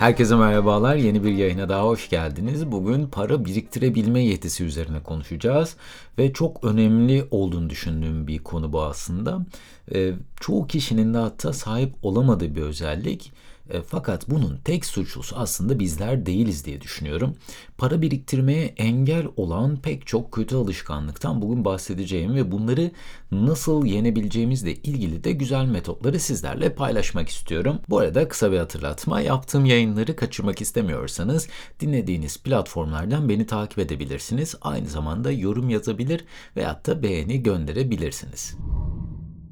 Herkese merhabalar. Yeni bir yayına daha hoş geldiniz. Bugün para biriktirebilme yetisi üzerine konuşacağız ve çok önemli olduğunu düşündüğüm bir konu bu aslında. Ee, çoğu kişinin de hatta sahip olamadığı bir özellik. E, fakat bunun tek suçlusu aslında bizler değiliz diye düşünüyorum. Para biriktirmeye engel olan pek çok kötü alışkanlıktan bugün bahsedeceğim ve bunları nasıl yenebileceğimizle ilgili de güzel metotları sizlerle paylaşmak istiyorum. Bu arada kısa bir hatırlatma. Yaptığım yayınları kaçırmak istemiyorsanız dinlediğiniz platformlardan beni takip edebilirsiniz. Aynı zamanda yorum yazabilir veyahut da beğeni gönderebilirsiniz.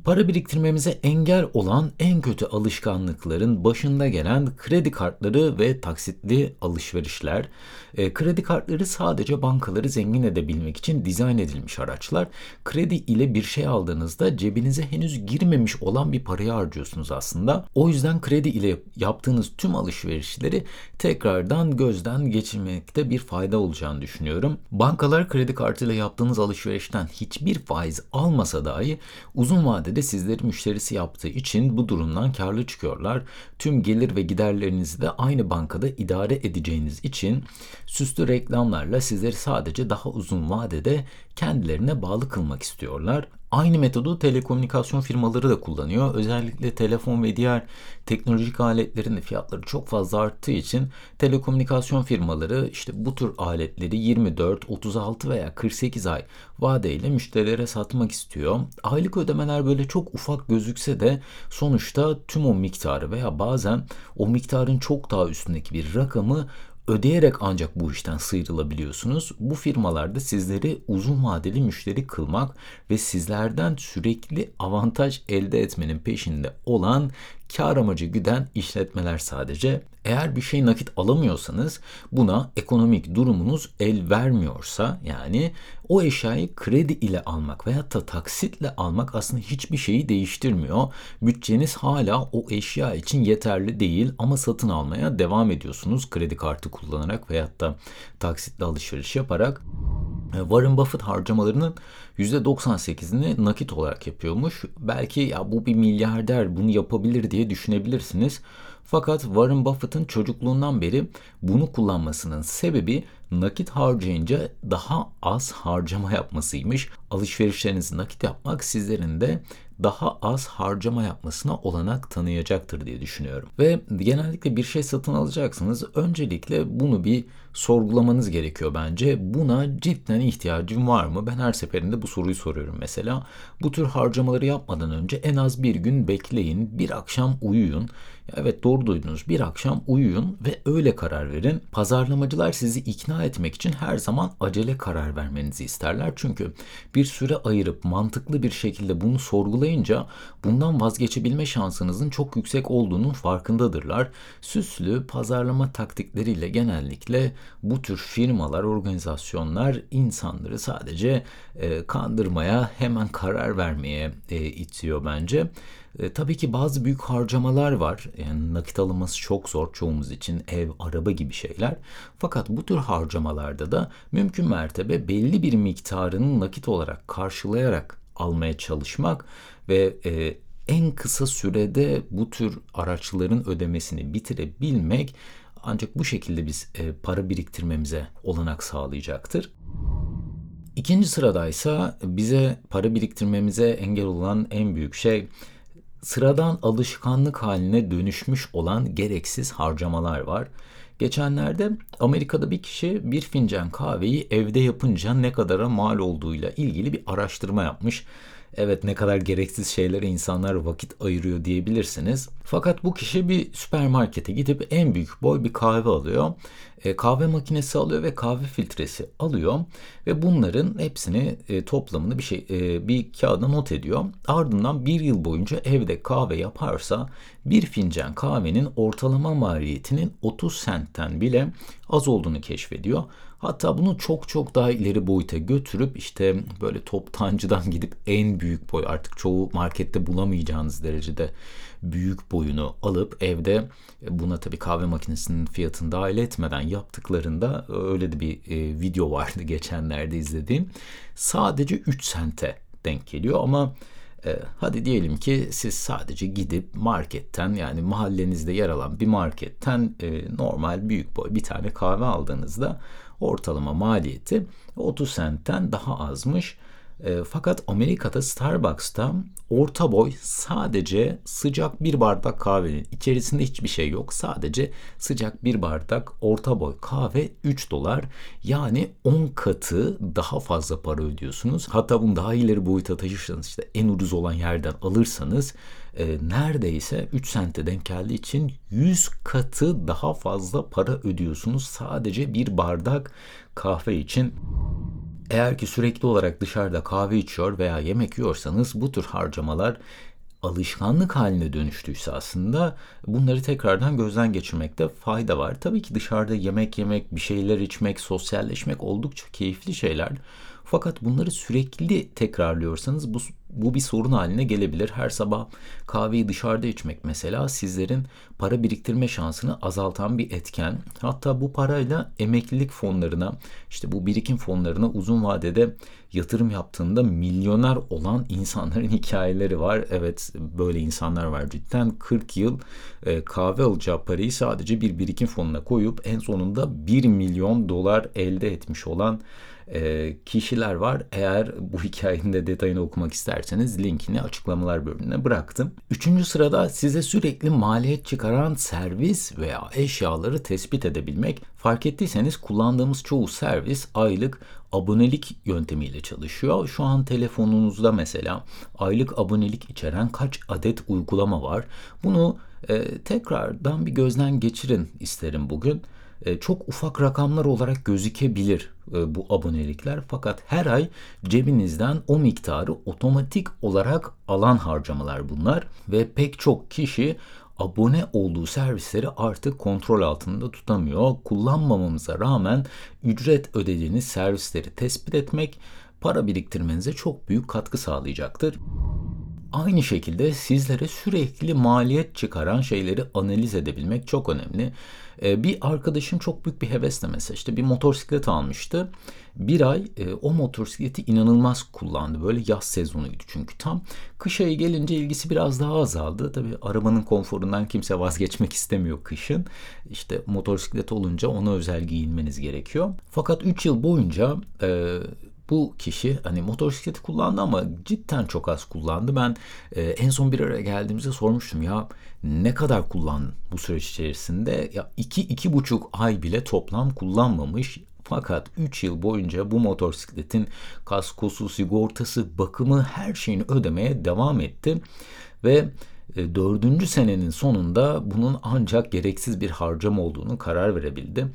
Para biriktirmemize engel olan en kötü alışkanlıkların başında gelen kredi kartları ve taksitli alışverişler. E, kredi kartları sadece bankaları zengin edebilmek için dizayn edilmiş araçlar. Kredi ile bir şey aldığınızda cebinize henüz girmemiş olan bir parayı harcıyorsunuz aslında. O yüzden kredi ile yaptığınız tüm alışverişleri tekrardan gözden geçirmekte bir fayda olacağını düşünüyorum. Bankalar kredi kartıyla yaptığınız alışverişten hiçbir faiz almasa dahi uzun vadede de sizleri müşterisi yaptığı için bu durumdan karlı çıkıyorlar. Tüm gelir ve giderlerinizi de aynı bankada idare edeceğiniz için süslü reklamlarla sizleri sadece daha uzun vadede kendilerine bağlı kılmak istiyorlar. Aynı metodu telekomünikasyon firmaları da kullanıyor. Özellikle telefon ve diğer teknolojik aletlerin de fiyatları çok fazla arttığı için telekomünikasyon firmaları işte bu tür aletleri 24, 36 veya 48 ay vadeyle müşterilere satmak istiyor. Aylık ödemeler böyle çok ufak gözükse de sonuçta tüm o miktarı veya bazen o miktarın çok daha üstündeki bir rakamı ödeyerek ancak bu işten sıyrılabiliyorsunuz. Bu firmalarda sizleri uzun vadeli müşteri kılmak ve sizlerden sürekli avantaj elde etmenin peşinde olan kar amacı güden işletmeler sadece. Eğer bir şey nakit alamıyorsanız buna ekonomik durumunuz el vermiyorsa yani o eşyayı kredi ile almak veya da taksitle almak aslında hiçbir şeyi değiştirmiyor. Bütçeniz hala o eşya için yeterli değil ama satın almaya devam ediyorsunuz kredi kartı kullanarak veya da taksitle alışveriş yaparak. E, Warren Buffett harcamalarının %98'ini nakit olarak yapıyormuş. Belki ya bu bir milyarder bunu yapabilir diye düşünebilirsiniz. Fakat Warren Buffett'ın çocukluğundan beri bunu kullanmasının sebebi nakit harcayınca daha az harcama yapmasıymış. Alışverişlerinizi nakit yapmak sizlerin de daha az harcama yapmasına olanak tanıyacaktır diye düşünüyorum. Ve genellikle bir şey satın alacaksınız. Öncelikle bunu bir sorgulamanız gerekiyor bence. Buna cidden ihtiyacım var mı? Ben her seferinde bu soruyu soruyorum mesela. Bu tür harcamaları yapmadan önce en az bir gün bekleyin. Bir akşam uyuyun. Evet doğru duydunuz. Bir akşam uyuyun ve öyle karar verin. Pazarlamacılar sizi ikna etmek için her zaman acele karar vermenizi isterler. Çünkü bir süre ayırıp mantıklı bir şekilde bunu sorgulayınca bundan vazgeçebilme şansınızın çok yüksek olduğunun farkındadırlar. Süslü pazarlama taktikleriyle genellikle bu tür firmalar, organizasyonlar insanları sadece e, kandırmaya, hemen karar vermeye e, itiyor bence. E, tabii ki bazı büyük harcamalar var. Yani nakit alınması çok zor çoğumuz için ev, araba gibi şeyler. Fakat bu tür harcamalarda da mümkün mertebe belli bir miktarını nakit olarak karşılayarak almaya çalışmak ve e, en kısa sürede bu tür araçların ödemesini bitirebilmek ancak bu şekilde biz e, para biriktirmemize olanak sağlayacaktır. İkinci sıradaysa bize para biriktirmemize engel olan en büyük şey sıradan alışkanlık haline dönüşmüş olan gereksiz harcamalar var. Geçenlerde Amerika'da bir kişi bir fincan kahveyi evde yapınca ne kadara mal olduğuyla ilgili bir araştırma yapmış. Evet ne kadar gereksiz şeylere insanlar vakit ayırıyor diyebilirsiniz. Fakat bu kişi bir süpermarkete gidip en büyük boy bir kahve alıyor. E, kahve makinesi alıyor ve kahve filtresi alıyor ve bunların hepsini e, toplamını bir şey e, bir kağıda not ediyor. Ardından bir yıl boyunca evde kahve yaparsa bir fincan kahvenin ortalama maliyetinin 30 sentten bile az olduğunu keşfediyor. Hatta bunu çok çok daha ileri boyuta götürüp işte böyle toptancıdan gidip en büyük boy artık çoğu markette bulamayacağınız derecede büyük boyunu alıp evde buna tabii kahve makinesinin fiyatını dahil etmeden yaptıklarında öyle de bir e, video vardı geçenlerde izlediğim. Sadece 3 sente denk geliyor ama E, hadi diyelim ki siz sadece gidip marketten yani mahallenizde yer alan bir marketten e, normal büyük boy bir tane kahve aldığınızda ortalama maliyeti 30 sentten daha azmış. E, fakat Amerika'da Starbucks'ta orta boy sadece sıcak bir bardak kahvenin içerisinde hiçbir şey yok. Sadece sıcak bir bardak orta boy kahve 3 dolar. Yani 10 katı daha fazla para ödüyorsunuz. Hatta bunu daha ileri boyuta taşırsanız işte en ucuz olan yerden alırsanız e, neredeyse 3 sente denk geldiği için 100 katı daha fazla para ödüyorsunuz sadece bir bardak kahve için. Eğer ki sürekli olarak dışarıda kahve içiyor veya yemek yiyorsanız bu tür harcamalar alışkanlık haline dönüştüyse aslında bunları tekrardan gözden geçirmekte fayda var. Tabii ki dışarıda yemek yemek, bir şeyler içmek, sosyalleşmek oldukça keyifli şeyler. Fakat bunları sürekli tekrarlıyorsanız bu, bu bir sorun haline gelebilir. Her sabah kahveyi dışarıda içmek mesela sizlerin para biriktirme şansını azaltan bir etken. Hatta bu parayla emeklilik fonlarına, işte bu birikim fonlarına uzun vadede yatırım yaptığında milyoner olan insanların hikayeleri var. Evet böyle insanlar var cidden 40 yıl e, kahve alacağı parayı sadece bir birikim fonuna koyup en sonunda 1 milyon dolar elde etmiş olan e, kişiler var. Eğer bu hikayenin de detayını okumak isterseniz linkini açıklamalar bölümüne bıraktım. Üçüncü sırada size sürekli maliyet çıkaran servis veya eşyaları tespit edebilmek. Fark ettiyseniz kullandığımız çoğu servis aylık abonelik yöntemiyle çalışıyor. Şu an telefonunuzda mesela aylık abonelik içeren kaç adet uygulama var? Bunu e, tekrardan bir gözden geçirin isterim bugün. E, çok ufak rakamlar olarak gözükebilir e, bu abonelikler fakat her ay cebinizden o miktarı otomatik olarak alan harcamalar bunlar ve pek çok kişi abone olduğu servisleri artık kontrol altında tutamıyor. Kullanmamamıza rağmen ücret ödediğiniz servisleri tespit etmek para biriktirmenize çok büyük katkı sağlayacaktır. Aynı şekilde sizlere sürekli maliyet çıkaran şeyleri analiz edebilmek çok önemli. Ee, bir arkadaşım çok büyük bir hevesle mesela işte bir motosiklet almıştı. Bir ay e, o motosikleti inanılmaz kullandı. Böyle yaz sezonuydu çünkü tam. Kış ayı gelince ilgisi biraz daha azaldı. Tabii arabanın konforundan kimse vazgeçmek istemiyor kışın. İşte motosiklet olunca ona özel giyinmeniz gerekiyor. Fakat 3 yıl boyunca e, bu kişi hani motosikleti kullandı ama cidden çok az kullandı. Ben e, en son bir araya geldiğimizde sormuştum ya ne kadar kullandın bu süreç içerisinde? Ya iki, iki buçuk ay bile toplam kullanmamış. Fakat 3 yıl boyunca bu motosikletin kaskosu, sigortası, bakımı her şeyini ödemeye devam etti. Ve e, dördüncü senenin sonunda bunun ancak gereksiz bir harcam olduğunu karar verebildi.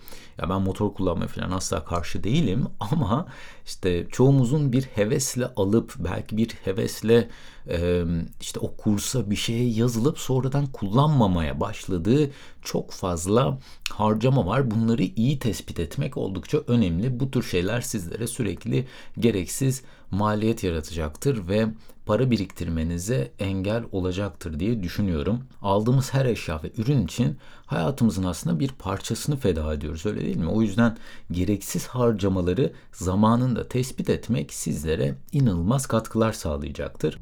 Ya ben motor kullanmaya falan asla karşı değilim ama işte çoğumuzun bir hevesle alıp belki bir hevesle e, işte o kursa bir şeye yazılıp sonradan kullanmamaya başladığı çok fazla harcama var. Bunları iyi tespit etmek oldukça önemli. Bu tür şeyler sizlere sürekli gereksiz maliyet yaratacaktır ve para biriktirmenize engel olacaktır diye düşünüyorum. Aldığımız her eşya ve ürün için hayatımızın aslında bir parçasını feda ediyoruz öyle değil mi? O yüzden gereksiz harcamaları zamanında tespit etmek sizlere inanılmaz katkılar sağlayacaktır.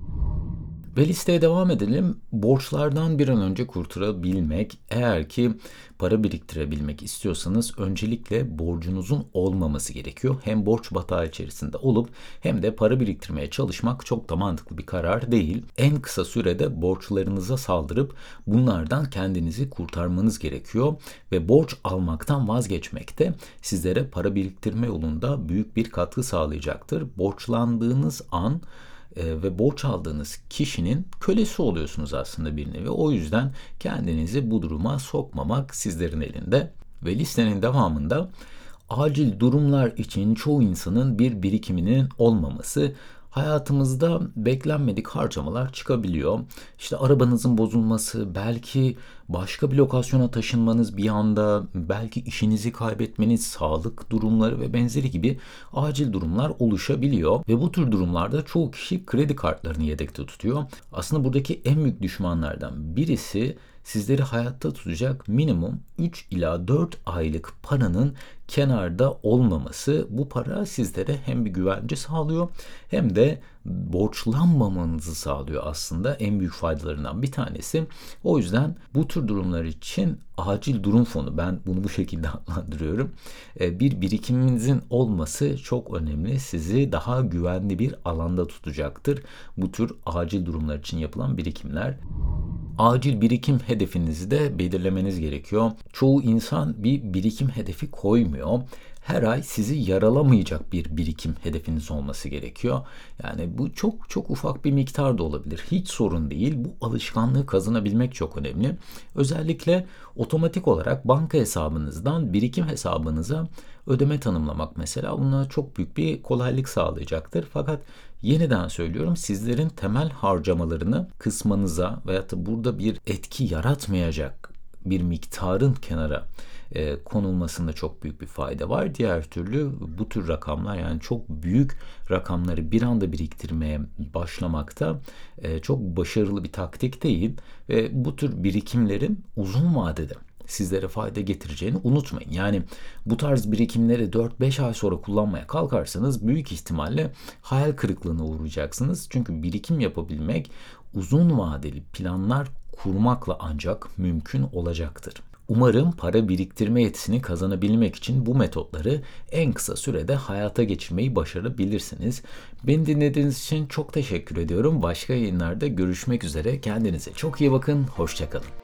Ve listeye devam edelim. Borçlardan bir an önce kurtulabilmek. Eğer ki para biriktirebilmek istiyorsanız öncelikle borcunuzun olmaması gerekiyor. Hem borç batağı içerisinde olup hem de para biriktirmeye çalışmak çok da mantıklı bir karar değil. En kısa sürede borçlarınıza saldırıp bunlardan kendinizi kurtarmanız gerekiyor ve borç almaktan vazgeçmek de sizlere para biriktirme yolunda büyük bir katkı sağlayacaktır. Borçlandığınız an e, ve borç aldığınız kişinin kölesi oluyorsunuz aslında bir nevi. O yüzden kendinizi bu duruma sokmamak sizlerin elinde. Ve listenin devamında acil durumlar için çoğu insanın bir birikiminin olmaması hayatımızda beklenmedik harcamalar çıkabiliyor. İşte arabanızın bozulması, belki başka bir lokasyona taşınmanız bir anda, belki işinizi kaybetmeniz, sağlık durumları ve benzeri gibi acil durumlar oluşabiliyor. Ve bu tür durumlarda çoğu kişi kredi kartlarını yedekte tutuyor. Aslında buradaki en büyük düşmanlardan birisi sizleri hayatta tutacak minimum 3 ila 4 aylık paranın kenarda olmaması bu para sizlere hem bir güvence sağlıyor hem de borçlanmamanızı sağlıyor aslında en büyük faydalarından bir tanesi. O yüzden bu tür durumlar için acil durum fonu ben bunu bu şekilde adlandırıyorum. E, bir birikiminizin olması çok önemli. Sizi daha güvenli bir alanda tutacaktır. Bu tür acil durumlar için yapılan birikimler acil birikim hedefinizi de belirlemeniz gerekiyor. Çoğu insan bir birikim hedefi koymuyor. Her ay sizi yaralamayacak bir birikim hedefiniz olması gerekiyor. Yani bu çok çok ufak bir miktar da olabilir. Hiç sorun değil. Bu alışkanlığı kazanabilmek çok önemli. Özellikle otomatik olarak banka hesabınızdan birikim hesabınıza ödeme tanımlamak mesela buna çok büyük bir kolaylık sağlayacaktır. Fakat yeniden söylüyorum sizlerin temel harcamalarını kısmanıza veya da burada bir etki yaratmayacak bir miktarın kenara e, konulmasında çok büyük bir fayda var. Diğer türlü bu tür rakamlar yani çok büyük rakamları bir anda biriktirmeye başlamakta e, çok başarılı bir taktik değil ve bu tür birikimlerin uzun vadede sizlere fayda getireceğini unutmayın. Yani bu tarz birikimleri 4-5 ay sonra kullanmaya kalkarsanız büyük ihtimalle hayal kırıklığına uğrayacaksınız. Çünkü birikim yapabilmek uzun vadeli planlar kurmakla ancak mümkün olacaktır. Umarım para biriktirme yetisini kazanabilmek için bu metotları en kısa sürede hayata geçirmeyi başarabilirsiniz. Beni dinlediğiniz için çok teşekkür ediyorum. Başka yayınlarda görüşmek üzere. Kendinize çok iyi bakın. Hoşçakalın.